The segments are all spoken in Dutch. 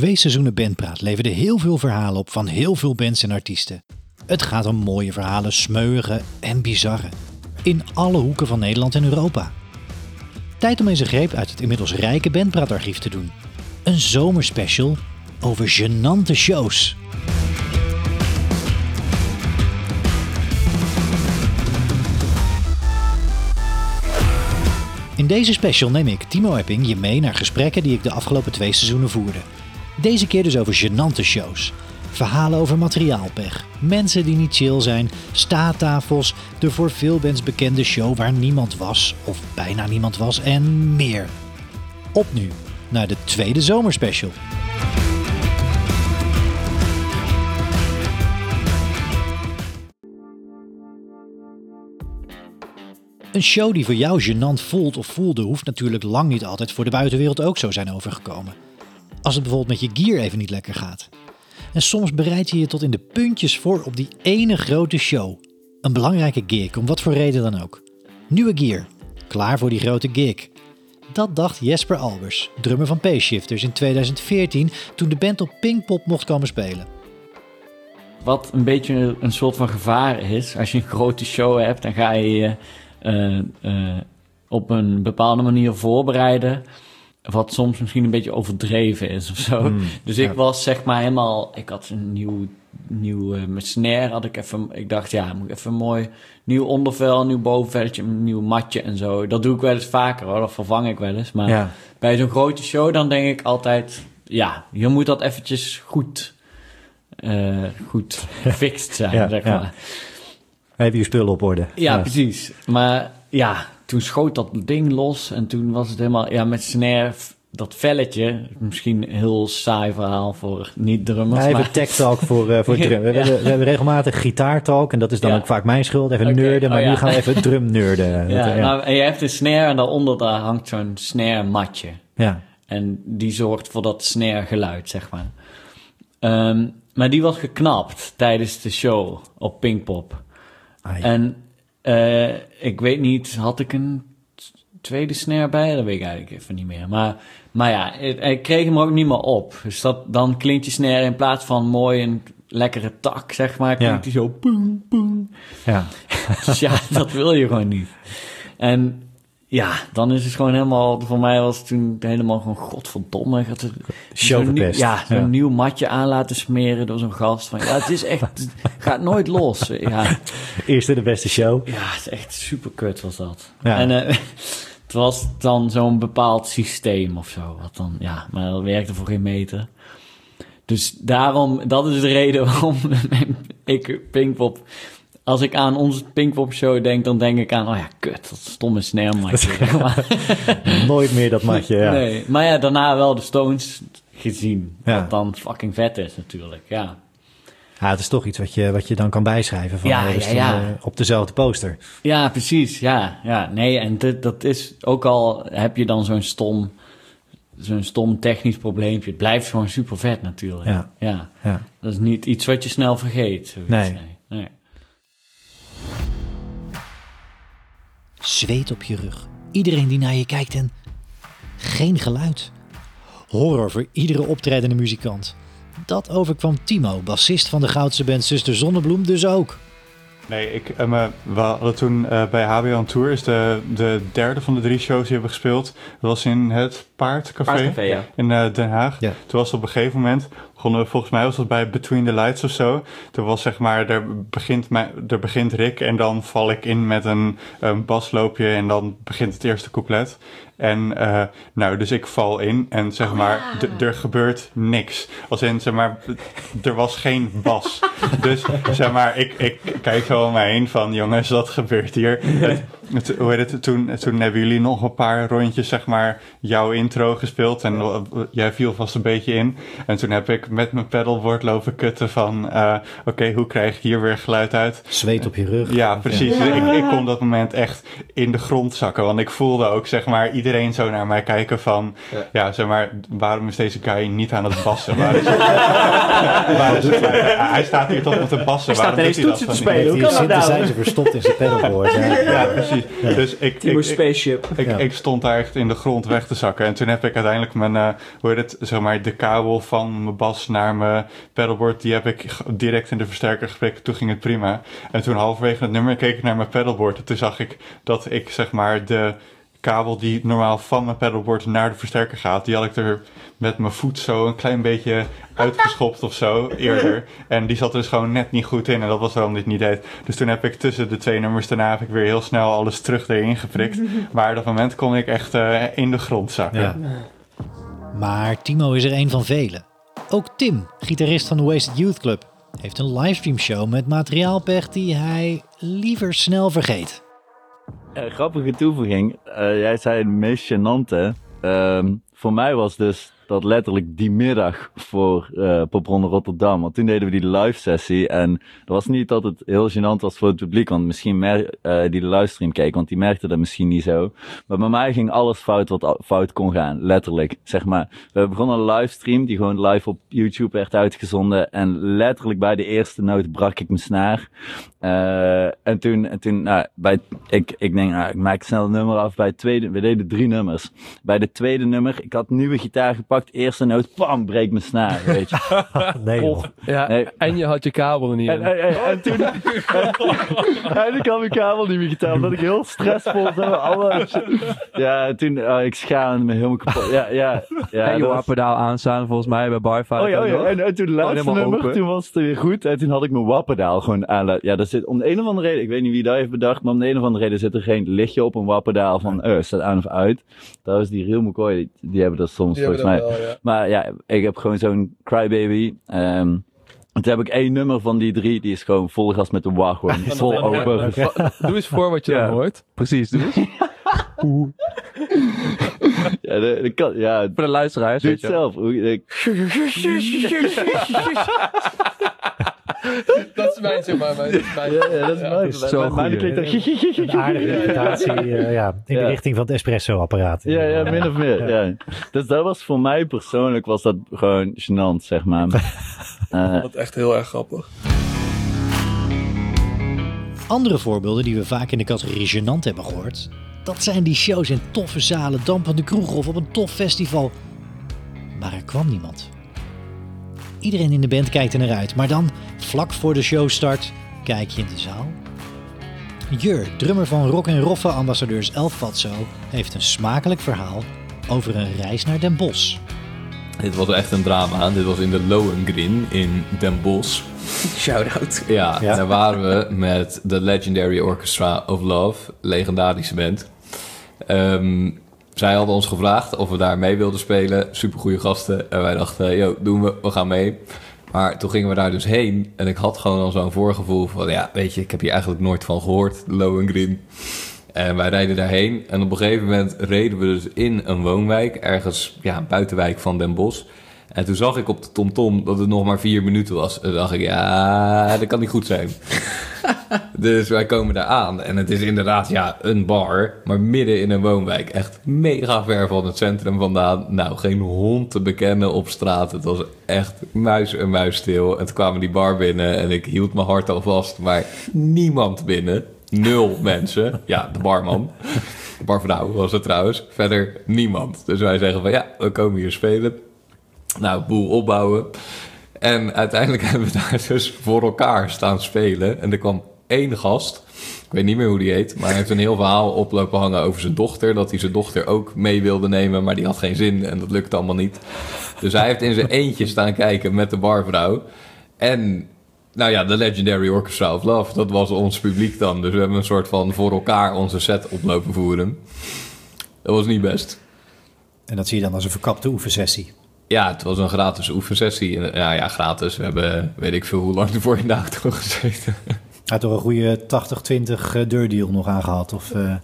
Twee seizoenen Bandpraat leverden heel veel verhalen op van heel veel bands en artiesten. Het gaat om mooie verhalen, smeuïge en bizarre. In alle hoeken van Nederland en Europa. Tijd om eens een greep uit het inmiddels rijke Bandpraatarchief te doen. Een zomerspecial over gênante shows. In deze special neem ik, Timo Epping, je mee naar gesprekken die ik de afgelopen twee seizoenen voerde. Deze keer dus over gênante shows. Verhalen over materiaalpech, mensen die niet chill zijn, staattafels, de voor veel bands bekende show waar niemand was, of bijna niemand was en meer. Op nu naar de tweede zomerspecial. Een show die voor jou gênant voelt of voelde, hoeft natuurlijk lang niet altijd voor de buitenwereld ook zo zijn overgekomen. Als het bijvoorbeeld met je gear even niet lekker gaat. En soms bereid je je tot in de puntjes voor op die ene grote show. Een belangrijke gig, om wat voor reden dan ook. Nieuwe gear, klaar voor die grote gig. Dat dacht Jesper Albers, drummer van P-Shifters in 2014 toen de band op Pinkpop mocht komen spelen. Wat een beetje een soort van gevaar is, als je een grote show hebt, dan ga je je uh, uh, op een bepaalde manier voorbereiden. Wat soms misschien een beetje overdreven is of zo. Mm, dus ik was zeg maar helemaal. Ik had een nieuw. nieuw uh, met snare had ik even. Ik dacht, ja, moet ik even een mooi nieuw ondervel, nieuw bovenvelletje, een nieuw matje en zo. Dat doe ik wel eens vaker hoor. Dat vervang ik wel eens. Maar Ja. bij zo'n grote show, dan denk ik altijd. Ja, je moet dat eventjes goed. eh, goed gefixt zijn, Ja, zeg maar. Heb je je spullen op orde? Ja, precies. Maar ja, toen schoot dat ding los en toen was het helemaal, ja, met snare, dat velletje, misschien een heel saai verhaal voor niet-drummers. Wij hebben tech talk voor, eh voor drum. We, Ja. hebben, we hebben regelmatig gitaartalk en dat is dan Ja. ook vaak mijn schuld. Even Oké, nerden, maar oh nu ja. gaan we even drum nerden. ja, Dat, eh, Nou, en je hebt een snare en daaronder daar hangt zo'n snare matje. ja. En die zorgt voor dat snare geluid, zeg maar. Ehm, maar die was geknapt tijdens de show op Pinkpop. En eh, ik weet niet, had ik een tweede snare bij? Dat weet ik eigenlijk even niet meer. Maar, maar ja, ik, kreeg hem ook niet meer op. Dus dat, dan klinkt je snare in plaats van mooi een lekkere tak, zeg maar, klinkt Ja. die zo poem, poem. ja. Dus ja, dat wil je gewoon niet. En ja, dan is het gewoon helemaal, voor mij was het toen helemaal gewoon godverdomme. Het, Show nieuw-. Ja, zo'n Ja. nieuw matje aan laten smeren door zo'n gast. Van, ja, het is echt, het gaat nooit los. Ja, Eerste de beste show. ja, het is echt super kut was dat. Ja. En eh, het was dan zo'n bepaald systeem of zo. Wat dan, ja, maar dat werkte voor geen meter. Dus daarom, dat is de reden waarom ik Pinkpop... Als ik aan onze Pinkpop show denk, dan denk ik aan... Oh ja, kut, dat stomme snare matje. zeg maar. Nooit meer dat matje. Ja. Nee, maar ja, daarna wel de Stones gezien. Ja. Wat dan fucking vet is natuurlijk, ja. Ja, het is toch iets wat je, wat je dan kan bijschrijven van, Ja, eh, dus ja, ja. dan, eh, op dezelfde poster. Ja, precies. Ja, ja. Nee, en dit, dat is ook al heb je dan zo'n stom, zo'n stom technisch probleempje. Het blijft gewoon super vet natuurlijk. Ja. ja. Dat is niet iets wat je snel vergeet. Nee. nee. Zweet op je rug. Iedereen die naar je kijkt en geen geluid. Horror voor iedere optredende muzikant. Dat overkwam Timo, bassist van de Goudse band Zuster Zonnebloem, dus ook. Nee, ik, eh, me- we hadden toen eh, bij HBO on Tour, is de, de derde van de drie shows die we hebben gespeeld. Dat was in het Paardcafé, Paardcafé, ja. in eh, Den Haag. Ja. Toen was het op een gegeven moment, begonnen volgens mij was dat bij Between the Lights of zo. Toen was zeg maar, er begint, er begint Rick en dan val ik in met een, een basloopje en dan begint het eerste couplet. En eh, nou, dus ik val in en zeg maar, d- er gebeurt niks. Als in, zeg maar, er was geen bas. dus zeg maar, ik, ik kijk zo om mij heen van, jongens, wat gebeurt hier? Het, het- hoe heet het, toen, toen hebben jullie nog een paar rondjes, zeg maar, jouw intro gespeeld. En jij viel vast een beetje in. En toen heb ik met mijn pedalboard lopen kutten van, eh, oké, hoe krijg ik hier weer geluid uit? Zweet op je rug. Ja, precies. Ik, ik kon dat moment echt in de grond zakken. Want ik voelde ook, zeg maar, iedereen zo naar mij kijken van... Ja, zeg maar, waarom is deze guy niet aan het bassen? Waar is, waar is het? Hij staat hier toch met de bassen. Hij staat waarom ineens toetsen te spelen. Hoe kan dat nou? synthesizer verstopt in zijn pedalboard. Ja. Ja, precies. Dus ik, ik, ik, Spaceship. ik, Ja. ik stond daar echt in de grond weg te zakken. En toen heb ik uiteindelijk mijn, eh, hoe heet het, zeg maar, de kabel van mijn bas naar mijn pedalboard, die heb ik direct in de versterker geprikt. Toen ging het prima. En toen halverwege het nummer keek ik naar mijn pedalboard. En toen zag ik dat ik, zeg maar, de kabel die normaal van mijn pedalboard naar de versterker gaat, die had ik er met mijn voet zo een klein beetje uitgeschopt of zo eerder. En die zat er dus gewoon net niet goed in en dat was waarom dit niet deed. Dus toen heb ik tussen de twee nummers daarna heb ik weer heel snel alles terug erin geprikt. Maar op dat moment kon ik echt eh, in de grond zakken. Ja. Maar Timo is er een van velen. Ook Tim, gitarist van de Wasted Youth Club, heeft een livestreamshow met materiaalpech die hij liever snel vergeet. Ja, grappige toevoeging. Eh, jij zei het meest gênante. Ehm, voor mij was dus dat letterlijk die middag voor eh Popronde Rotterdam. Want toen deden we die live sessie. En dat was niet dat het heel gênant was voor het publiek. Want misschien mer- eh, die de livestream keek. Want die merkte dat misschien niet zo. Maar bij mij ging alles fout wat fout kon gaan. Letterlijk. Zeg maar. We begonnen een livestream die gewoon live op YouTube werd uitgezonden. En letterlijk bij de eerste noot brak ik mijn snaar. Eh, en toen, en toen nou, bij, ik, ik denk, nou, ik maak snel een nummer af bij tweede. We deden drie nummers. Bij de tweede nummer, ik had nieuwe gitaar gepakt. Eerste noot, pam, breek mijn snaar, weet je. Nee, joh. Ja, Nee. en je had je kabel er niet en, in. en, en, en toen, en ik had mijn kabel niet meer gitaar, omdat ik heel stressvol zo, alles. Ja, en toen, oh, ik schaamde me helemaal kapot. Ja, ja, ja. en je dat was- wapperdaal aanstaan volgens mij bij Barfire. Oh ja, oh ja. En, en toen het laatste helemaal nummer, open. toen was het weer goed. En toen had ik mijn wapperdaal gewoon aan. Ja, dat zit om de een of andere reden, ik weet niet wie dat heeft bedacht, maar om de een of andere reden zit er geen lichtje op een wapperdaal van, eh, staat aan of uit. Trouwens, die Real McCoy, die, die hebben dat soms volgens mij. Maar ja, ik heb gewoon zo'n crybaby. Ehm en toen heb ik één nummer van die drie, die is gewoon vol gas met de wah, gewoon vol open. Doe eens voor wat je Ja. dan hoort. Precies, doe eens. Ja, de, ja, Voor de luisteraars, doe weet het zelf. Hoe- Dat is mijn, zeg maar, mijn... mijn Ja, ja, dat is mooi. is Bij- zo bij mij goed, klinkt dat- Een aardige imitatie eh, ja, in de richting van het espresso-apparaat. Ja, ja, min of meer. Ja. Dus dat was voor mij persoonlijk was dat gewoon gênant, zeg maar. Eh, Dat is echt heel erg grappig. Andere voorbeelden die we vaak in de categorie gênant hebben gehoord, dat zijn die shows in toffe zalen, dampende kroegen of op een tof festival. Maar er kwam niemand. Iedereen in de band kijkt er naar uit, maar dan, vlak voor de showstart, kijk je in de zaal. Jur, drummer van Rock en Roffe ambassadeurs Elf Fatso, heeft een smakelijk verhaal over een reis naar Den Bosch. Dit was echt een drama. Dit was in de Lohengrin in Den Bosch. Shout-out. Ja, Ja. daar waren we met de Legendary Orchestra of Love, legendarische band. Ehm, zij hadden ons gevraagd of we daar mee wilden spelen. Supergoeie gasten. En wij dachten, yo, doen we, we gaan mee. Maar toen gingen we daar dus heen. En ik had gewoon al zo'n voorgevoel van, ja, weet je, ik heb hier eigenlijk nooit van gehoord, Lohengrin. En wij rijden daarheen. En op een gegeven moment reden we dus in een woonwijk, ergens ja, buitenwijk van Den Bosch. En toen zag ik op de TomTom dat het nog maar vier minuten was. En dacht ik, ja, dat kan niet goed zijn. dus wij komen daar aan. En het is inderdaad, ja, een bar. Maar midden in een woonwijk. Echt mega ver van het centrum vandaan. Nou, geen hond te bekennen op straat. Het was echt muis en muis stil. En toen kwamen die bar binnen. En ik hield mijn hart al vast. Maar niemand binnen. Nul mensen. Ja, de barman. De barvrouw was het trouwens. Verder niemand. Dus wij zeggen van, ja, we komen hier spelen. Nou, boel opbouwen. En uiteindelijk hebben we daar dus voor elkaar staan spelen. En er kwam één gast. Ik weet niet meer hoe die heet. Maar hij heeft een heel verhaal oplopen hangen over zijn dochter. Dat hij zijn dochter ook mee wilde nemen. Maar die had geen zin en dat lukte allemaal niet. Dus hij heeft in zijn eentje staan kijken met de barvrouw. En nou ja, de Legendary Orchestra of Love. Dat was ons publiek dan. Dus we hebben een soort van voor elkaar onze set oplopen voeren. Dat was niet best. En dat zie je dan als een verkapte oefensessie. Ja, het was een gratis oefensessie. En, Ja, ja, gratis. We hebben, weet ik veel hoe lang ervoor in de auto gezeten. Hij had toch een goede 80-20 eh, deurdeal nog aangehad? Of, eh,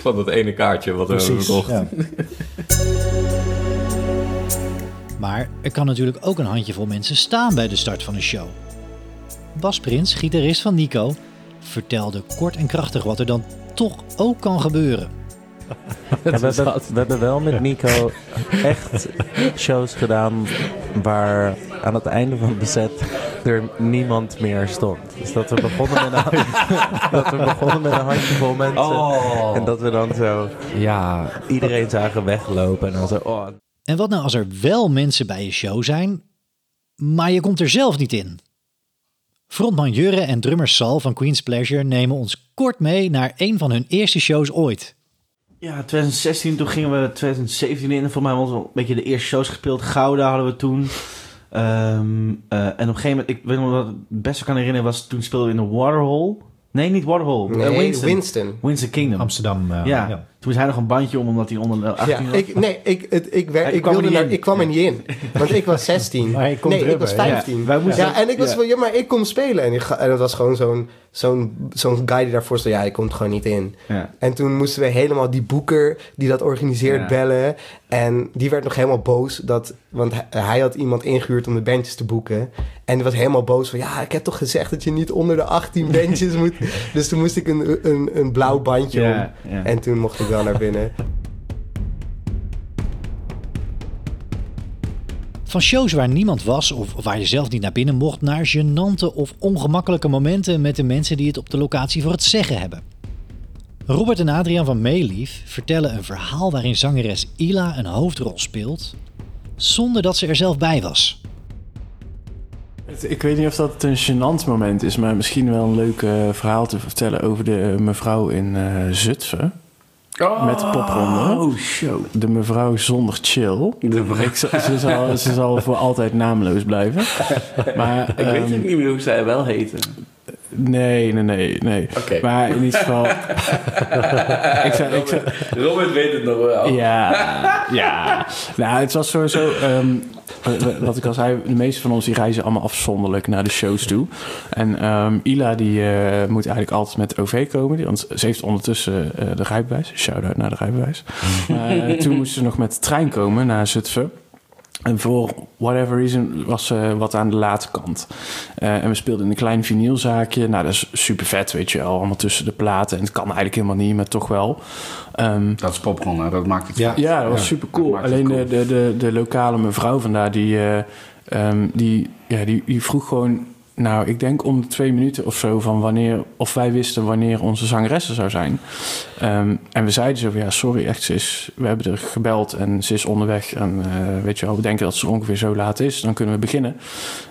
Van dat ene kaartje wat we hebben precies. gekocht. Ja. Maar er kan natuurlijk ook een handjevol mensen staan bij de start van een show. Bas Prins, gitarist van Nico, vertelde kort en krachtig wat er dan toch ook kan gebeuren. Ja, we, hebben, we hebben wel met Nico echt shows gedaan waar aan het einde van de set er niemand meer stond. Dus dat we begonnen met een, dat we begonnen met een handjevol mensen. Oh. En dat we dan zo Ja, iedereen zagen weglopen. En dan zo, oh, En wat nou als er wel mensen bij je show zijn, maar je komt er zelf niet in? Frontman Jurre en drummer Sal van Queen's Pleasure nemen ons kort mee naar een van hun eerste shows ooit. Ja, 2016, toen gingen we 2017 in. Voor mij was een beetje de eerste shows gespeeld. Gouda hadden we toen. Ehm, eh, en op een gegeven moment, ik weet nog wat ik het beste kan herinneren, was toen speelden we in de Waterhole. Nee, niet Waterhole. eh, Nee, Winston. Winston. Winston Kingdom. Amsterdam. eh, ja. ja. Toen is hij nog een bandje om, omdat hij onder de 18 Ja, was. ik, nee, ik, het, ik, wer- Hij ik, kwam er wilde niet naar, in. ik kwam er niet in. Want ik was 16. Maar je kon nee, ik was ja. 15. Ja, Ja, wij moesten- en ik was ja. van, ja, maar ik kom spelen. En, ik ga, en dat was gewoon zo'n zo'n zo'n guy die daarvoor stond. Ja, ik komt gewoon niet in. Ja. En toen moesten we helemaal die boeker die dat organiseert Ja. bellen. En die werd nog helemaal boos. Dat, want hij, hij had iemand ingehuurd om de bandjes te boeken. En die was helemaal boos van... Ja, ik heb toch gezegd dat je niet onder de 18 bandjes moet... Dus toen moest ik een, een, een blauw bandje om. Ja, ja. En toen mocht ik wel naar binnen. Van shows waar niemand was of waar je zelf niet naar binnen mocht, naar gênante of ongemakkelijke momenten met de mensen die het op de locatie voor het zeggen hebben. Robert en Adriaan van Meelief vertellen een verhaal waarin zangeres Ila een hoofdrol speelt, zonder dat ze er zelf bij was. Ik weet niet of dat een gênant moment is, maar misschien wel een leuk eh, verhaal te vertellen over de eh, mevrouw in eh, Zutphen. Met de popronde. Oh, show. De mevrouw zonder chill. Ik, zal- ze, zal, ze zal voor altijd naamloos blijven. Maar, Ik weet ehm, ook niet meer hoe zij wel heten. Nee, nee, nee, nee. Maar in ieder geval... ik zou, ik zou, Robert weet het nog wel. ja, ja. Nou, het was sowieso... ehm, wat ik al zei, de meeste van ons die reizen allemaal afzonderlijk naar de shows toe. En ehm, Ila die eh, moet eigenlijk altijd met OV komen. Want ze heeft ondertussen eh, de rijbewijs. Shout-out naar de rijbewijs. Eh, toen moest ze nog met de trein komen naar Zutphen. En voor whatever reason was ze wat aan de late kant. Eh, en we speelden in een klein vinylzaakje. Nou, dat is super vet, weet je wel. Allemaal tussen de platen. En het kan eigenlijk helemaal niet, maar toch wel. Ehm, Dat is popcorn, hè? dat maakt het Ja. ja, dat was super cool. Alleen cool. De, de, de, de lokale mevrouw vandaar, die, eh, ehm, die, ja, die, die vroeg gewoon... Nou, ik denk om de twee minuten of zo van wanneer... Of wij wisten wanneer onze zangeres er zou zijn. Ehm, en we zeiden zo ja, sorry, echt, ze is... We hebben er gebeld en ze is onderweg. En eh, weet je wel, we denken dat ze ongeveer zo laat is. Dan kunnen we beginnen.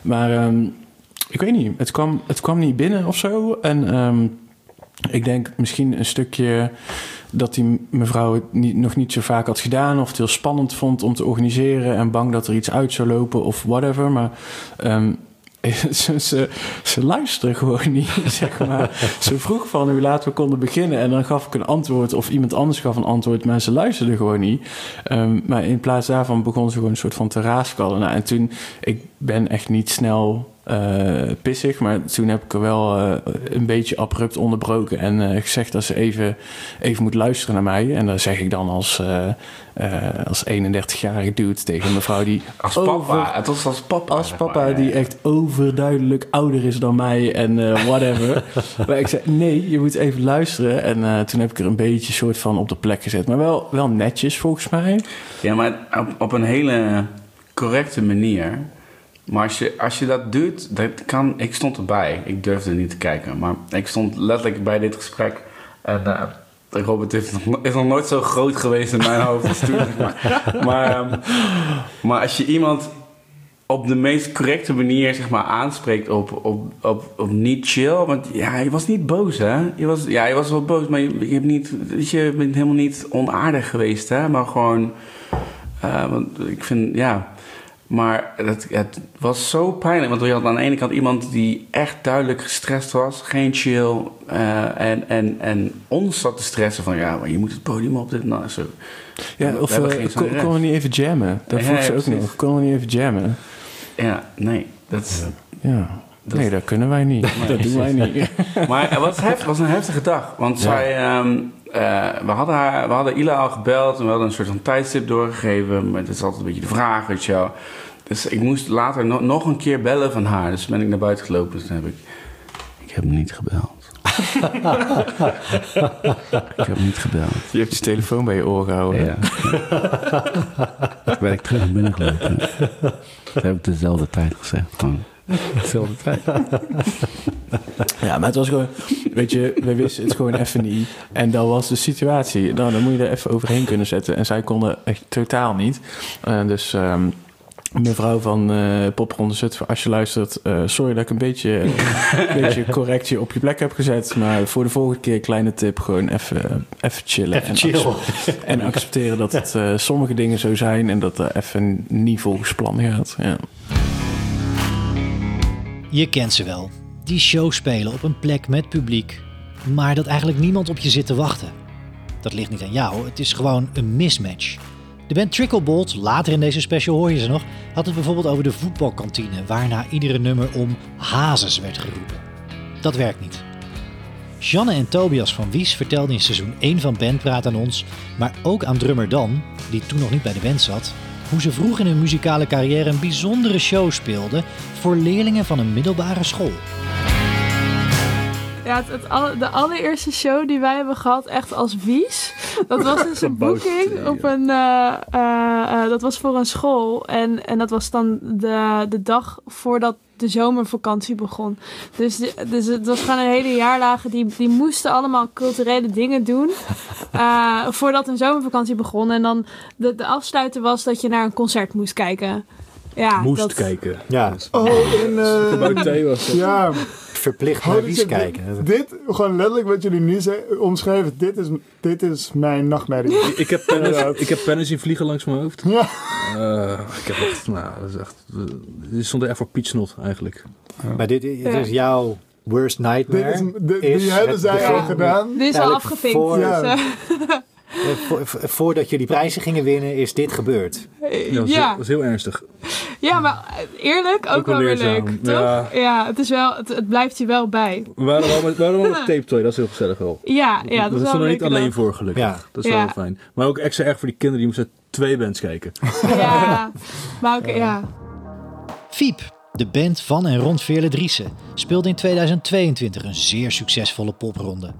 Maar ehm, ik weet niet, het kwam, het kwam niet binnen of zo. En... ehm, ik denk misschien een stukje dat die mevrouw het niet, nog niet zo vaak had gedaan... of het heel spannend vond om te organiseren... en bang dat er iets uit zou lopen of whatever. Maar ze, ze, ze luisterde gewoon niet, zeg maar. Ze vroeg van hoe laat we konden beginnen... en dan gaf ik een antwoord of iemand anders gaf een antwoord... maar ze luisterde gewoon niet. Ehm, maar in plaats daarvan begon ze gewoon een soort van te raaskallen. Nou, en toen, ik ben echt niet snel pissig, maar toen heb ik er wel eh, een beetje abrupt onderbroken en eh, gezegd dat ze even, even moet luisteren naar mij. En dan zeg ik dan als, eh, eh, als 31-jarige dude tegen een mevrouw die Als over- papa. Het was als papa. als papa die echt overduidelijk ouder is dan mij en eh, whatever. maar ik zei, nee, je moet even luisteren. En eh, toen heb ik er een beetje soort van op de plek gezet. Maar wel, wel netjes volgens mij. Ja, maar op, op een hele correcte manier. Maar als je, als je dat doet, dat kan... Ik stond erbij. Ik durfde niet te kijken. Maar ik stond letterlijk bij dit gesprek. En eh, Robert is nog, is nog nooit zo groot geweest in mijn hoofd als toen. Maar, maar, ehm, maar als je iemand op de meest correcte manier zeg maar, aanspreekt op, op, op, op niet chill. Want ja, je was niet boos, hè? Je was, ja, je was wel boos, maar je, je, hebt niet, weet je, je bent helemaal niet onaardig geweest, hè? Maar gewoon... eh, want ik vind, ja... Maar het, het was zo pijnlijk. Want je had aan de ene kant iemand die echt duidelijk gestrest was. Geen chill. eh, en, en, en ons zat te stressen van... Ja, maar je moet het podium op. Dit, nou, zo. Ja, We of hebben eh, geen kon, we niet even jammen? Dat Ja, vroeg ze ja, ook precies. nog. Kon we niet even jammen? Ja, nee. Dat is, Ja. Dat- nee, dat kunnen wij niet. Dat doen wij niet. Maar het was, heft, was een heftige dag. Want zij, ehm, eh, we, hadden haar, we hadden Ila al gebeld en we hadden een soort van tijdstip doorgegeven. Maar dat is altijd een beetje de vraag, weet je wel. Dus ik moest later no- nog een keer bellen van haar. Dus ben ik naar buiten gelopen. Dus toen heb ik... Ik heb niet gebeld. Ik heb niet gebeld. Je hebt je telefoon bij je oor gehouden. Ja. ik ben ik terug naar binnen gelopen. Dat heb ik dezelfde tijd gezegd. dezelfde tijd. Ja, maar het was gewoon, weet je, we wisten het gewoon even niet. En dat was de situatie. Nou, dan moet je er even overheen kunnen zetten. En zij konden echt totaal niet. Eh, dus ehm, mevrouw van eh Popronde Zutphen, als je luistert, eh, sorry dat ik een beetje, een beetje correct je op je plek heb gezet. Maar voor de volgende keer, kleine tip, gewoon even, even chillen. Even en, chill. accep- en accepteren dat het eh, sommige dingen zo zijn en dat er even niet volgens plan gaat. Ja. Je kent ze wel. Die show spelen op een plek met publiek, maar dat eigenlijk niemand op je zit te wachten. Dat ligt niet aan jou, het is gewoon een mismatch. De band Tricklebolt, later in deze special hoor je ze nog, had het bijvoorbeeld over de voetbalkantine, waarna iedere nummer om Hazes werd geroepen. Dat werkt niet. Janne en Tobias van Wies vertelden in seizoen 1 van Bandpraat aan ons, maar ook aan drummer Dan, die toen nog niet bij de band zat, hoe ze vroeg in hun muzikale carrière een bijzondere show speelden voor leerlingen van een middelbare school. Ja, het, het alle- de allereerste show die wij hebben gehad, echt als Wies. Dat was dus een boeking op een. eh, eh, eh, dat was voor een school. En, en dat was dan de, de dag voordat de zomervakantie begon. Dus, dus het was gewoon een hele jaarlagen. Die, die moesten allemaal culturele dingen doen. eh, voordat een zomervakantie begon. En dan de, de afsluiter was dat je naar een concert moest kijken. Ja, Moest dat, kijken. Ja. Oh, in... eh, was dat. Ja. Verplicht naar Wies kijken. Dit, dit, gewoon letterlijk wat jullie nu omschrijven, dit is, dit is mijn nachtmerrie. Ik heb pennen, ik heb pennen zien vliegen langs mijn hoofd. Ja. Eh, ik heb echt, nou, dat is echt, dit stond er echt voor pietsnot eigenlijk. Maar dit, dit is jouw worst nightmare. Dit is- die- die hebben het zij begin- al gedaan. Dit is al afgevinkt. voor- dus, Ja. eh, vo- vo- voordat jullie prijzen gingen winnen, is dit gebeurd. Ja, dat was, Ja. Heel, was heel ernstig. Ja, maar eerlijk, ook, Ook wel weer leuk, toch? Ja. Ja, het, is wel, het, het blijft je wel bij. We waren wel met, we waren wel met tape toy, dat is heel gezellig wel. Ja, ja dat, dat is is wel er niet alleen dag. voor gelukkig. Ja. Dat is Ja. wel fijn. Maar ook extra erg voor die kinderen, die moesten twee bands kijken. Ja, maar ook, ja. Fiep, de band van en rond Veerle Driessen, speelde in 2022 een zeer succesvolle popronde.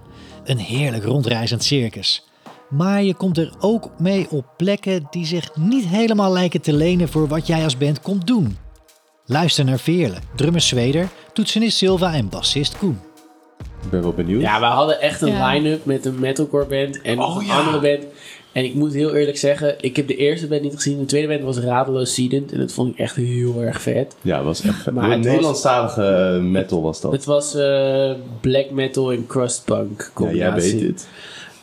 Een heerlijk rondreizend circus. Maar je komt er ook mee op plekken die zich niet helemaal lijken te lenen voor wat jij als band komt doen. Luister naar Veerle, drummer Zweder, toetsenist Silva en bassist Koen. Ik ben wel benieuwd. Ja, we hadden echt een Ja. line-up met een metalcore band en nog een andere band. En ik moet heel eerlijk zeggen, ik heb de eerste band niet gezien. De tweede band was Radeloos Ziedend en dat vond ik echt heel erg vet. Ja, was echt vet. Maar het was- Nederlandstalige eh, metal was dat. Het was eh, black metal en crustpunk Ja, combinatie. jij weet dit.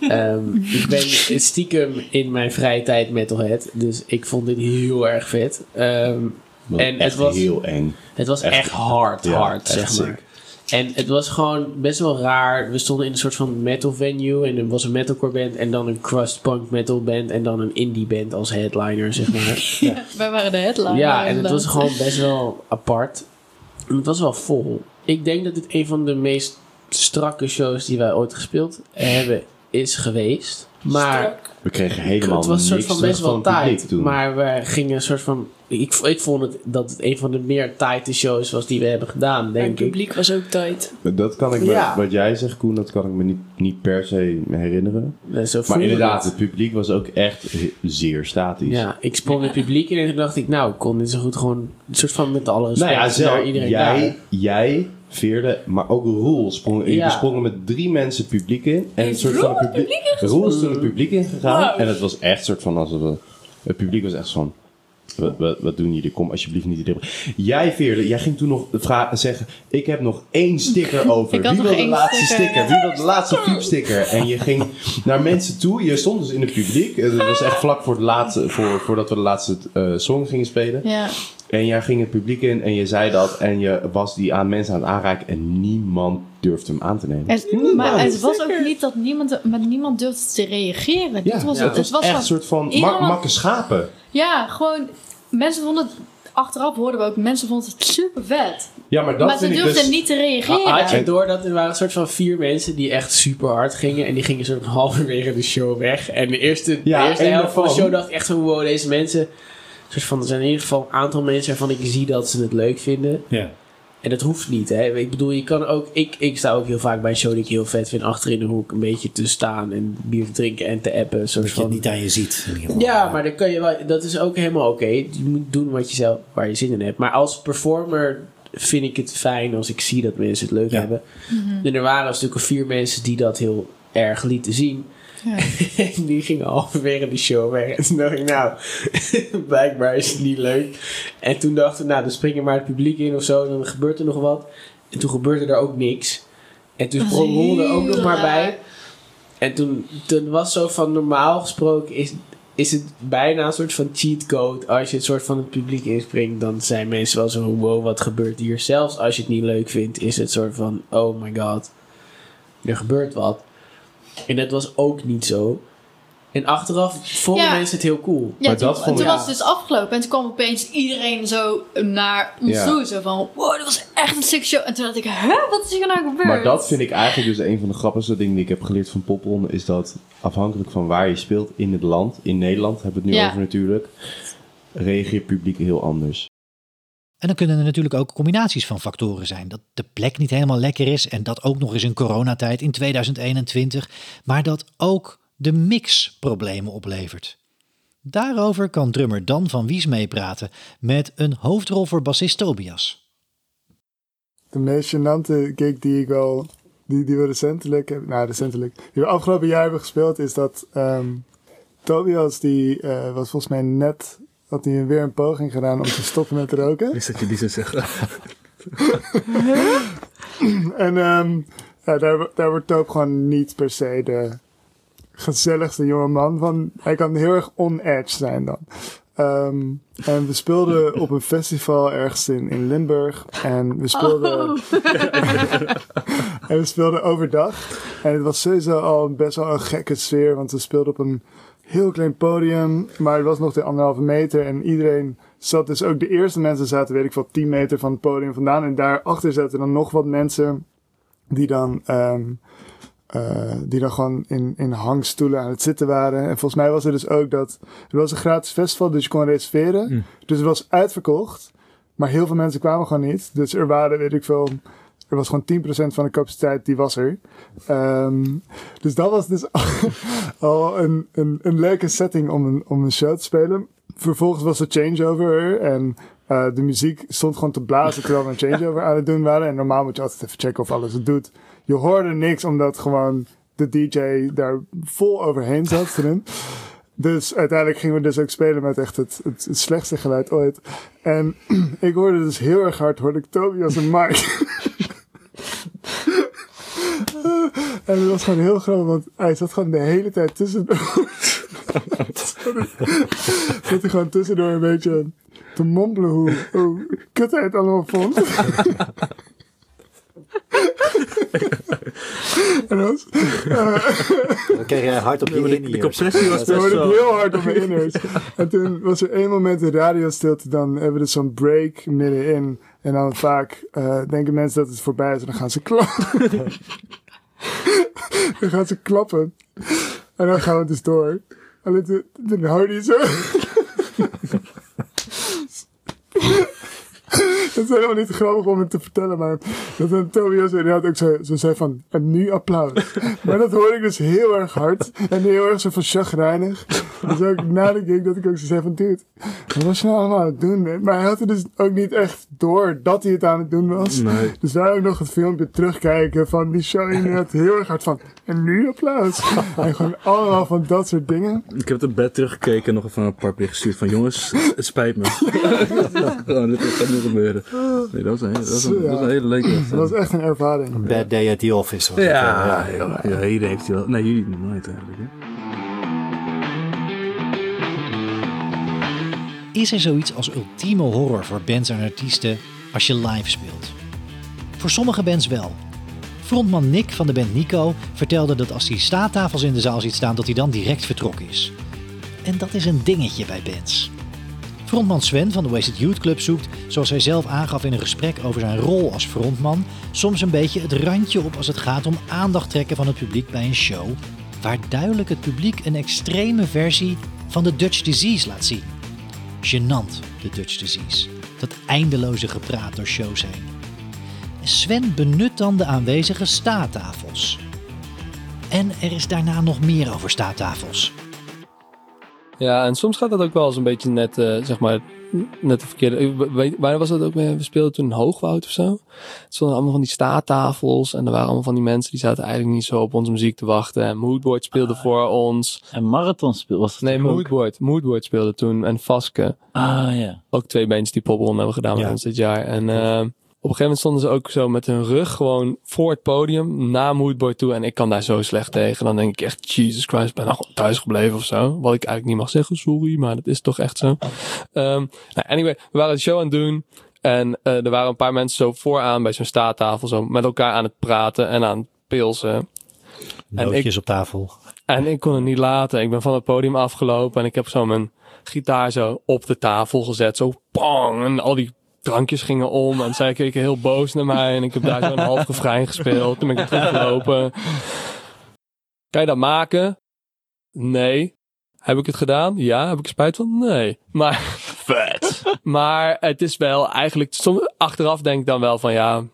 Ehm, ik ben stiekem in mijn vrije tijd metalhead, dus ik vond dit heel erg vet. Ehm, Was en echt het was heel eng. Het was echt, Echt- hard, ja, hard, echt zeg maar. En het was gewoon best wel raar. We stonden in een soort van metal venue en er was een metalcore band en dan een crust punk metal band en dan een indie band als headliner, zeg maar. Ja, wij waren de headliner. Ja, en het was gewoon best wel apart. En het was wel vol. Ik denk dat dit een van de meest strakke shows die wij ooit gespeeld hebben is geweest. Maar We kregen helemaal het was een soort niks van best wel toen. Maar we gingen een soort van. Ik, ik vond het dat het een van de meer tighte shows was die we hebben gedaan, En denk het ik. publiek was ook tight. Dat kan ik me, Ja. wat jij zegt Koen, dat kan ik me niet, niet per se herinneren. Nee, zo maar inderdaad, het. het publiek was ook echt zeer statisch. Ja, ik sprong het publiek in en toen dacht ik, nou, ik kon dit zo goed gewoon een soort van met alle respect Nou ja, naar zelf, iedereen jij, daar. jij, Veerde, maar ook Roel sprong. Ja. Sprongen met drie mensen het publiek in. En een soort van Roel het het publiek. publiek Roel is toen het publiek ingegaan. Wow. En het was echt een soort van alsof we, het publiek was echt van. Wat, wat, wat doen jullie? Kom alsjeblieft niet iedereen. Jij, Veerde, jij ging toen nog vragen, zeggen: Ik heb nog één sticker over. Wie wil de laatste sticker. sticker? Wie wil de laatste sticker? En je ging naar mensen toe. Je stond dus in het publiek. Het was echt vlak voor het laatste, voor, voordat we de laatste eh, song gingen spelen. Ja. En jij ging het publiek in en je zei dat. En je was die aan mensen aan het aanraken. En niemand durfde hem aan te nemen. Het, maar het was ook niet dat niemand, met niemand durfde te reageren. Ja, was, ja, het was, echt een soort van makke schapen. Ja, gewoon mensen vonden het... Achteraf hoorden we ook, mensen vonden het super vet. Ja, maar dat maar ze durfden dus... niet te reageren. Had je door dat er waren een soort van vier mensen die echt super hard gingen. En die gingen soort van halverwege de show weg. En de eerste, Ja, de eerste helft van de show dacht ik echt van wow, deze mensen... Soort van, er zijn in ieder geval een aantal mensen waarvan ik zie dat ze het leuk vinden. Ja. En dat hoeft niet, hè. Ik bedoel, je kan ook... Ik, ik sta ook heel vaak bij een show die ik heel vet vind... achter in de hoek een beetje te staan en bier te drinken en te appen. Soort Dat je van... het niet aan je ziet. Ja, maar dan kan je wel, dat is ook helemaal oké. Je moet doen wat je zelf, waar je zin in hebt. Maar als performer vind ik het fijn als ik zie dat mensen het leuk hebben. Mhm. En er waren een stuk of vier mensen die dat heel erg lieten zien. En die gingen halverwege de show weg. En toen dacht ik, nou, blijkbaar is het niet leuk. En toen dachten we, nou, dan springen maar het publiek in of zo. En dan gebeurt er nog wat. En toen gebeurde er ook niks. En toen is sprong Ron er ook nog maar bij. En toen, toen was zo van normaal gesproken is, is het bijna een soort van cheat code. Als je het soort van het publiek inspringt, dan zijn mensen wel zo, wow, wat gebeurt hier? Zelfs als je het niet leuk vindt, is het soort van, oh my god, er gebeurt wat. En dat was ook niet zo. En achteraf vonden Ja. mensen het heel cool. Ja, toen, toen was het dus afgelopen en toen kwam opeens iedereen zo naar ons Ja. toe. Zo van, wow, dat was echt een sick show. En toen dacht ik, hè, wat is hier nou gebeurd? Maar dat vind ik eigenlijk dus een van de grappigste dingen die ik heb geleerd van popronde. Is dat afhankelijk van waar je speelt in het land, in Nederland hebben we het nu Ja. over natuurlijk, reageert publiek heel anders. En dan kunnen er natuurlijk ook combinaties van factoren zijn. Dat de plek niet helemaal lekker is en dat ook nog eens in coronatijd in 2021. Maar dat ook de mix problemen oplevert. Daarover kan drummer Dan van Wies meepraten met een hoofdrol voor bassist Tobias. De meest gênante gig die ik al, die, die we recentelijk nou recentelijk, die we afgelopen jaar hebben gespeeld, is dat ehm, Tobias, die eh, was volgens mij net, had hij weer een poging gedaan om te stoppen met roken. Is dat je die zin zegt? en ehm, ja, daar, daar wordt Toop gewoon niet per se de gezelligste jonge man van. Hij kan heel erg on-edge zijn dan. Ehm, en we speelden op een festival ergens in, in Limburg. En we speelden, Oh. en we speelden overdag. En het was sowieso al best wel een gekke sfeer. Want we speelden op een heel klein podium. Maar het was nog de anderhalve meter. En iedereen zat dus ook de eerste mensen zaten, weet ik veel, 10 meter van het podium vandaan. En daarachter zaten dan nog wat mensen die dan, ehm, eh, die dan gewoon in, in hangstoelen aan het zitten waren. En volgens mij was er dus ook dat, het was een gratis festival, dus je kon reserveren. Mm. Dus het was uitverkocht. Maar heel veel mensen kwamen gewoon niet. Dus er waren, weet ik veel, er was gewoon 10% van de capaciteit, die was er. Ehm, dus dat was dus al een, leuke setting om een, om een show te spelen. Vervolgens was er changeover er en eh, de muziek stond gewoon te blazen terwijl we een changeover aan het doen waren. En normaal moet je altijd even checken of alles het doet. Je hoorde niks omdat gewoon de DJ daar vol overheen zat doen. Dus uiteindelijk gingen we dus ook spelen met echt het, het, slechtste geluid ooit. En ik hoorde dus heel erg hard, hoorde ik Tobias en Mike. en het was gewoon heel grappig, want hij zat gewoon de hele tijd tussendoor. zat hij gewoon tussendoor een beetje te mompelen hoe, hoe kut hij het allemaal vond. en dat was... Dan kreeg jij hard op je in de compressie was best ik wel- heel hard op mijn inners. En toen was er één moment de radiostilte. Dan hebben we dus zo'n break middenin. En dan vaak eh, denken mensen dat het voorbij is. En dan gaan ze klappen. Dan gaan ze klappen. En dan gaan we dus door. Alleen toen hoorde je zo... Het is helemaal niet grappig om het te vertellen, maar dat een Tobias inderdaad ook zo, zo zei van, en nu applaus. Maar dat hoorde ik dus heel erg hard en heel erg zo van chagrijnig. Dus ook na de gig dat ik ook zo zei van, dude, wat was je nou allemaal aan het doen? Maar hij had er dus ook niet echt door dat hij het aan het doen was. Nee. Dus wij ook nog het filmpje terugkijken van die show inderdaad heel erg hard van, en nu applaus. En gewoon allemaal van dat soort dingen. Ik heb het bed teruggekeken en nog even een paar berichten gestuurd van jongens, het spijt me. Dit gaat niet gebeuren. Nee, dat was een, dat was een, dat was een hele leuke Dat was echt een ervaring. Een bad day at the office. was het, Ja, eh, ja, ja, hier heeft hij wel. Nee, jullie nog nooit eigenlijk. Hè? Is er zoiets als ultieme horror voor bands en artiesten als je live speelt? Voor sommige bands wel. Frontman Nick van de band Nico vertelde dat als hij staattafels in de zaal ziet staan, dat hij dan direct vertrokken is. En dat is een dingetje bij bands. Frontman Sven van de Wasted Youth Club zoekt, zoals hij zelf aangaf in een gesprek over zijn rol als frontman, soms een beetje het randje op als het gaat om aandacht trekken van het publiek bij een show, waar duidelijk het publiek een extreme versie van de Dutch Disease laat zien. Genant, de Dutch Disease. Dat eindeloze gepraat door shows heen. Sven benut dan de aanwezige staattafels. En er is daarna nog meer over staattafels. Ja, en soms gaat dat ook wel eens een beetje net, eh, zeg maar, net de verkeerde. waar was dat ook mee? We speelden toen in Hoogwoud of zo. Het stonden allemaal van die staattafels. En er waren allemaal van die mensen die zaten eigenlijk niet zo op onze muziek te wachten. En Moodboard speelde voor ons. En Marathon speelde was het Nee? Moodboard. Moodboard speelde toen. En Vaske. Ah, ja. Ook twee bandjes die popron hebben gedaan met Ja. ons dit jaar. En eh, op een gegeven moment stonden ze ook zo met hun rug gewoon voor het podium naar Moodboard toe. En ik kan daar zo slecht tegen. Dan denk ik echt, Jesus Christ, ben nog gewoon thuis gebleven of zo. Wat ik eigenlijk niet mag zeggen, sorry, maar dat is toch echt zo. Ehm, nou, anyway, we waren de show aan het doen. En eh, er waren een paar mensen zo vooraan bij zo'n staattafel zo met elkaar aan het praten en aan het pilsen. Nootjes op tafel. En ik kon het niet laten. Ik ben van het podium afgelopen en ik heb zo mijn gitaar zo op de tafel gezet. Zo pang. En al die drankjes gingen om. En zij keken heel boos naar mij. En ik heb daar zo'n half refrein gespeeld. Toen ben ik teruggelopen. Kan je dat maken? Nee. Heb ik het gedaan? Ja. Heb ik er spijt van? Nee. Maar... Vet. maar het is wel eigenlijk... Soms, achteraf denk ik dan wel van ja...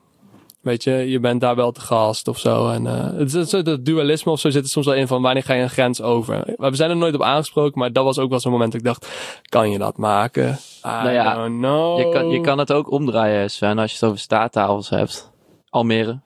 Weet je, je bent daar wel te gast of zo. En eh het, is- het, het dualisme of zo zit er soms wel in van wanneer ga je een grens over. We zijn er nooit op aangesproken, maar dat was ook wel zo'n moment dat ik dacht, kan je dat maken? I Nou ja, don't know. Je kan, je kan het ook omdraaien, Sven, als je het over staattafels hebt. Almere.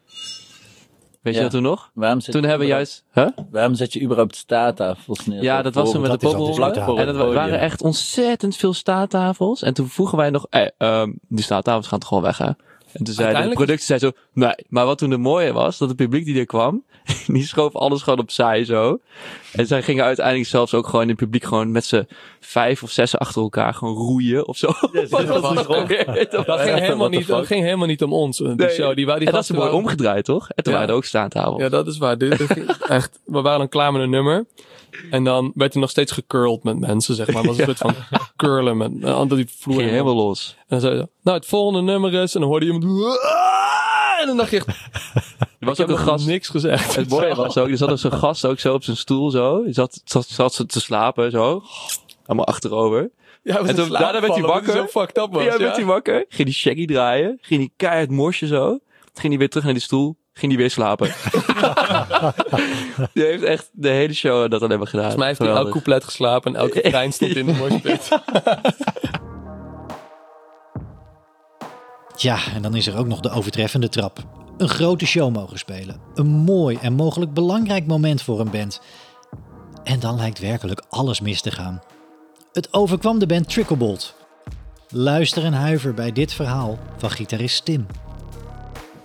Weet je dat toen nog? Waarom zet toen je hebben we überhaupt- juist... Huh? Waarom zet je überhaupt staattafels neer? Ja, dat was toen met de poppel. En dat waren echt ontzettend veel staattafels. En toen vroegen wij nog, hey, ehm, die staattafels gaan toch gewoon weg, hè? En toen zei de productie zei zo, nee. Maar wat toen de mooie was, dat het publiek die er kwam, die schoof alles gewoon opzij zo. En zij gingen uiteindelijk zelfs ook gewoon in het publiek gewoon met z'n vijf of zes achter elkaar gewoon roeien of zo. dat, ging helemaal niet, dat ging helemaal niet om ons. Die Nee. show, die, die en dat is mooi waren- omgedraaid, toch? En toen Ja. waren er ook staattafels. Ja, dat is waar. Echt, we waren dan klaar met een nummer. En dan werd er nog steeds gecurled met mensen, zeg maar. Het was een Ja. soort van curlen met, uh, onder die vloer. Ging helemaal los. En dan zei ze, nou, het volgende nummer is, en dan hoorde je iemand, "Ah!" en dan dacht je echt, Er was ik ook een gast. niks gezegd. Het mooie was ook, er zat ook zo'n gast ook zo op zijn stoel zo. Die zat, zat, zat ze te slapen zo. Allemaal achterover. Ja, en toen, daarna werd hij wakker. zo fucked up was, ja, ja. werd hij wakker. Ging die shaggy draaien. Ging die keihard morsen zo. Toen ging hij weer terug naar die stoel. Ging hij weer slapen. die heeft echt de hele show dat alleen maar gedaan. Volgens mij heeft hij elk couplet geslapen en elke trein stond in de moshpit. Ja, en dan is er ook nog de overtreffende trap. Een grote show mogen spelen. Een mooi en mogelijk belangrijk moment voor een band. En dan lijkt werkelijk alles mis te gaan. Het overkwam de band Tricklebolt. Luister en huiver bij dit verhaal van gitarist Tim.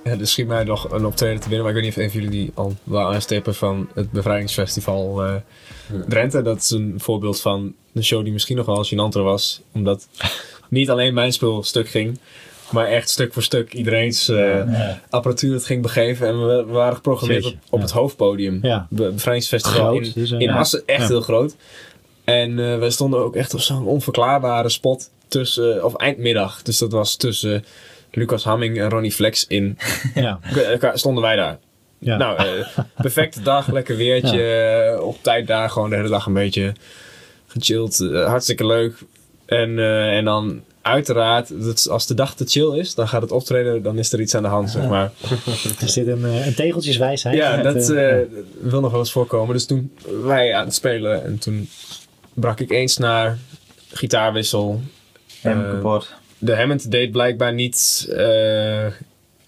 Ja, er schiet mij nog een optreden te binnen, maar ik weet niet of een van jullie die al wel aanstippen van het bevrijdingsfestival eh, Drenthe. Dat is een voorbeeld van een show die misschien nog wel gênanter was, omdat niet alleen mijn spul stuk ging, maar echt stuk voor stuk iedereen's eh, apparatuur het ging begeven. En we, we waren geprogrammeerd op, het hoofdpodium. Ja. Be- Bevrijdingsfestival Groot, in, dus, eh, in. Assen, echt heel groot. En eh we stonden ook echt op zo'n onverklaarbare spot tussen, of eindmiddag. Dus dat was tussen Lucas Hamming en Ronnie Flex in. Ja. Stonden wij daar. Ja. Nou, perfecte dag, lekker weertje. Op tijd daar gewoon de hele dag een beetje gechilled. hartstikke leuk. En, en dan uiteraard, dat, als de dag te chill is, dan gaat het optreden, dan is er iets aan de hand, zeg maar. Er zit een, eh, een tegeltjeswijsheid. Ja, met, dat eh, eh, wil nog wel eens voorkomen. Dus toen wij aan het spelen en toen brak ik eens naar gitaarwissel. Hammond Eh, kapot. De Hammond deed blijkbaar niet...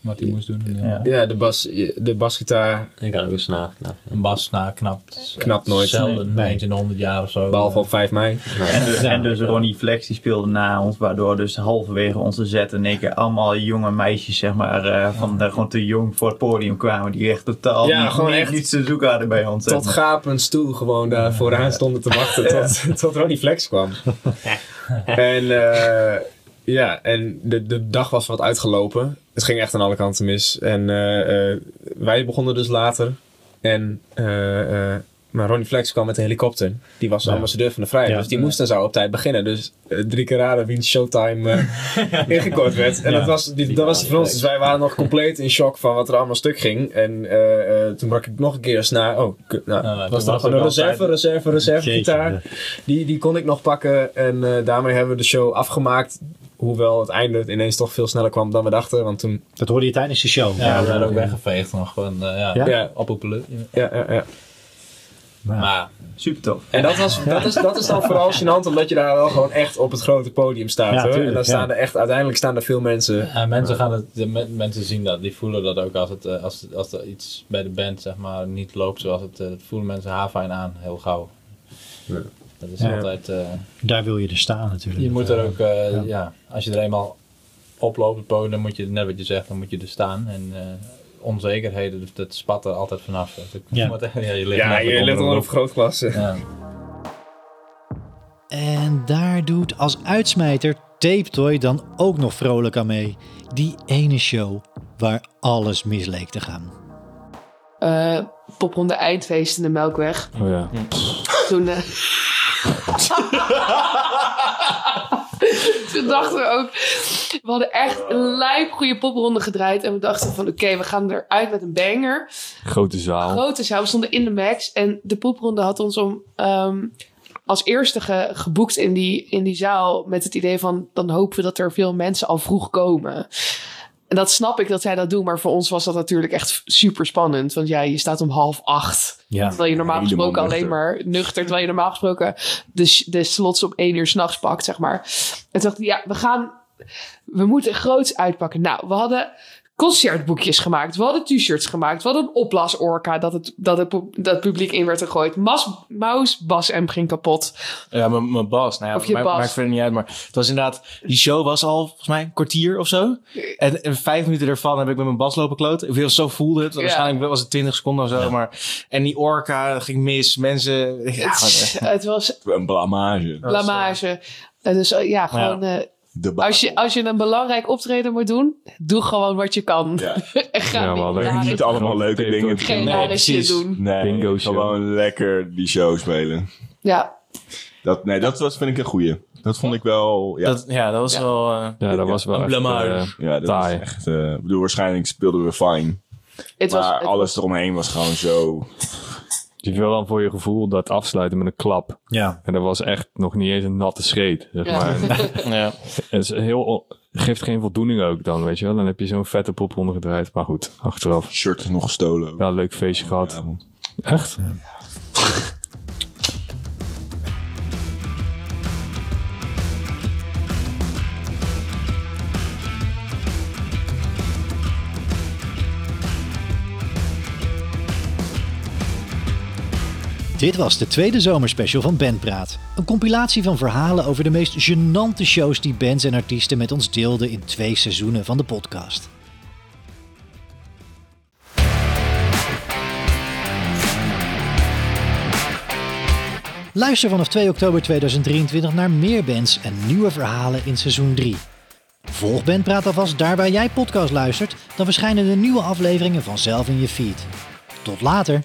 Wat hij moest doen. ja, Ja. de, bas, de basgitaar Ik had ook een snaar knapt. Een bassnaar knapt. Knapt nooit. Zelden, Nee. eens in de 100 jaar of zo. Behalve op 5 mei. En dus, Ja. en dus Ronnie Flex die speelde na ons, waardoor dus halverwege onze set en ik allemaal jonge meisjes, zeg maar, eh, van daar gewoon te jong voor het podium kwamen, die echt totaal Ja, niet, gewoon echt niets te zoeken hadden bij ons. tot maar. gapend stoel gewoon daar vooraan stonden te wachten tot, tot Ronnie Flex kwam. en eh, ja, en de, de dag was wat uitgelopen. Het ging echt aan alle kanten mis. En eh, eh, wij begonnen dus later. En, eh, maar Ronnie Flex kwam met een helikopter. Die was Ja. ambassadeur van de vrijheid. Ja. Dus die moest en zou op tijd beginnen. Dus drie keer raden wiens showtime ingekort werd. En Ja. dat was, die, dat was van ons. Dus wij waren nog compleet in shock van wat er allemaal stuk ging. En toen brak ik nog een keer eens naar. Oh, nou, toen was was nog een reserve, reserve, reserve Jeetje, gitaar. Die, die kon ik nog pakken. En daarmee hebben we de show afgemaakt. Hoewel het einde ineens toch veel sneller kwam dan we dachten. Want toen... Dat hoorde je tijdens de show. Ja, we zijn ook weggeveegd nog gewoon, eh, ja, Ja? ja. Ja, ja, ja. Maar super tof. En dat, was, dat, is, dat is dan vooral gênant, omdat je daar wel gewoon echt op het grote podium staat. Ja, hoor. tuurlijk, en dan ja. staan er echt, uiteindelijk staan er veel mensen. Ja, mensen, gaan het, de mensen zien dat, die voelen dat ook als, het, eh, als, als er iets bij de band zeg maar, niet loopt zoals het, eh, voelen mensen haarfijn aan, heel gauw. Dat is Ja. altijd... eh, Daar wil je er staan natuurlijk. je moet er ook, eh, Ja. ja. als je er eenmaal oploopt dan moet je, net wat je zegt, dan moet je er staan. En eh, onzekerheden, dus dat spat er altijd vanaf. Dat Ja. moet- ja, je ligt, Ja, je ligt onder een vergrootglas. Ja. En daar doet als uitsmijter Tape Toy dan ook nog vrolijk aan mee. Die ene show waar alles mis leek te gaan. Eh popronde eindfeest in de Melkweg. Oh ja. Toen, eh, toen dachten we ook... We hadden echt een lijp goede popronde gedraaid. En we dachten van oké, we gaan eruit met een banger. Grote zaal. Grote zaal. We stonden in de max. En de popronde had ons om... ehm, als eerste ge- geboekt in die, in die zaal met het idee van... dan hopen we dat er veel mensen al vroeg komen. En dat snap ik dat zij dat doen, maar voor ons was dat natuurlijk echt super spannend. Want ja, je staat om half acht. Ja. Terwijl je normaal gesproken alleen nuchter. maar nuchter, terwijl je normaal gesproken de, de slots om één uur s'nachts pakt, zeg maar. En toen dacht ik, ja, we gaan, we moeten groots uitpakken. Nou, we hadden concertboekjes gemaakt. We hadden t-shirts gemaakt. We hadden een oplaasorka dat het, dat het dat het publiek in werd gegooid. Mas, Maus, Bas M ging kapot. Ja, mijn mijn bas. Nou ja, Of je maakt, bas. maakt verder niet uit. Maar het was inderdaad... Die show was al, volgens mij, een kwartier of zo. En, en vijf minuten ervan heb ik met mijn bas lopen kloten. Of heel zo voelde het. Ja. Waarschijnlijk was het 20 seconden of zo. Maar, en die orka ging mis. Mensen... Ja, het, wat- het was Een blamage. blamage. En dus eh, ja, als, je, als je een belangrijk optreden moet doen, doe gewoon wat je kan. en ga Ja, niet maar niet allemaal leuke dingen te Geen doen. rare shit doen. Nee, Bingo show. gewoon lekker die show spelen. Ja, Dat, nee, dat was, vind ik een goeie. Dat vond ik wel... Ja, Dat, ja, dat was wel... eh, Ja, dat was wel een echt, blamage. eh, ja dat taai. was echt... eh, ik bedoel, waarschijnlijk speelden we fine. Het maar was- alles eromheen was gewoon zo... Je wil dan voor je gevoel dat afsluiten met een klap. Ja. En dat was echt nog niet eens een natte scheet. Zeg Ja. maar. ja. Het is heel, geeft geen voldoening ook dan, weet je wel. Dan heb je zo'n vette pop ondergedraaid. Maar goed, achteraf. Shirt is nog gestolen. Ja, leuk feestje gehad. Echt? Dit was de tweede zomerspecial van Bandpraat. Een compilatie van verhalen over de meest gênante shows die bands en artiesten met ons deelden in twee seizoenen van de podcast. Luister vanaf 2 oktober 2023 naar meer bands en nieuwe verhalen in seizoen 3. Volg Bandpraat alvast daar waar jij podcast luistert, dan verschijnen de nieuwe afleveringen vanzelf in je feed. Tot later!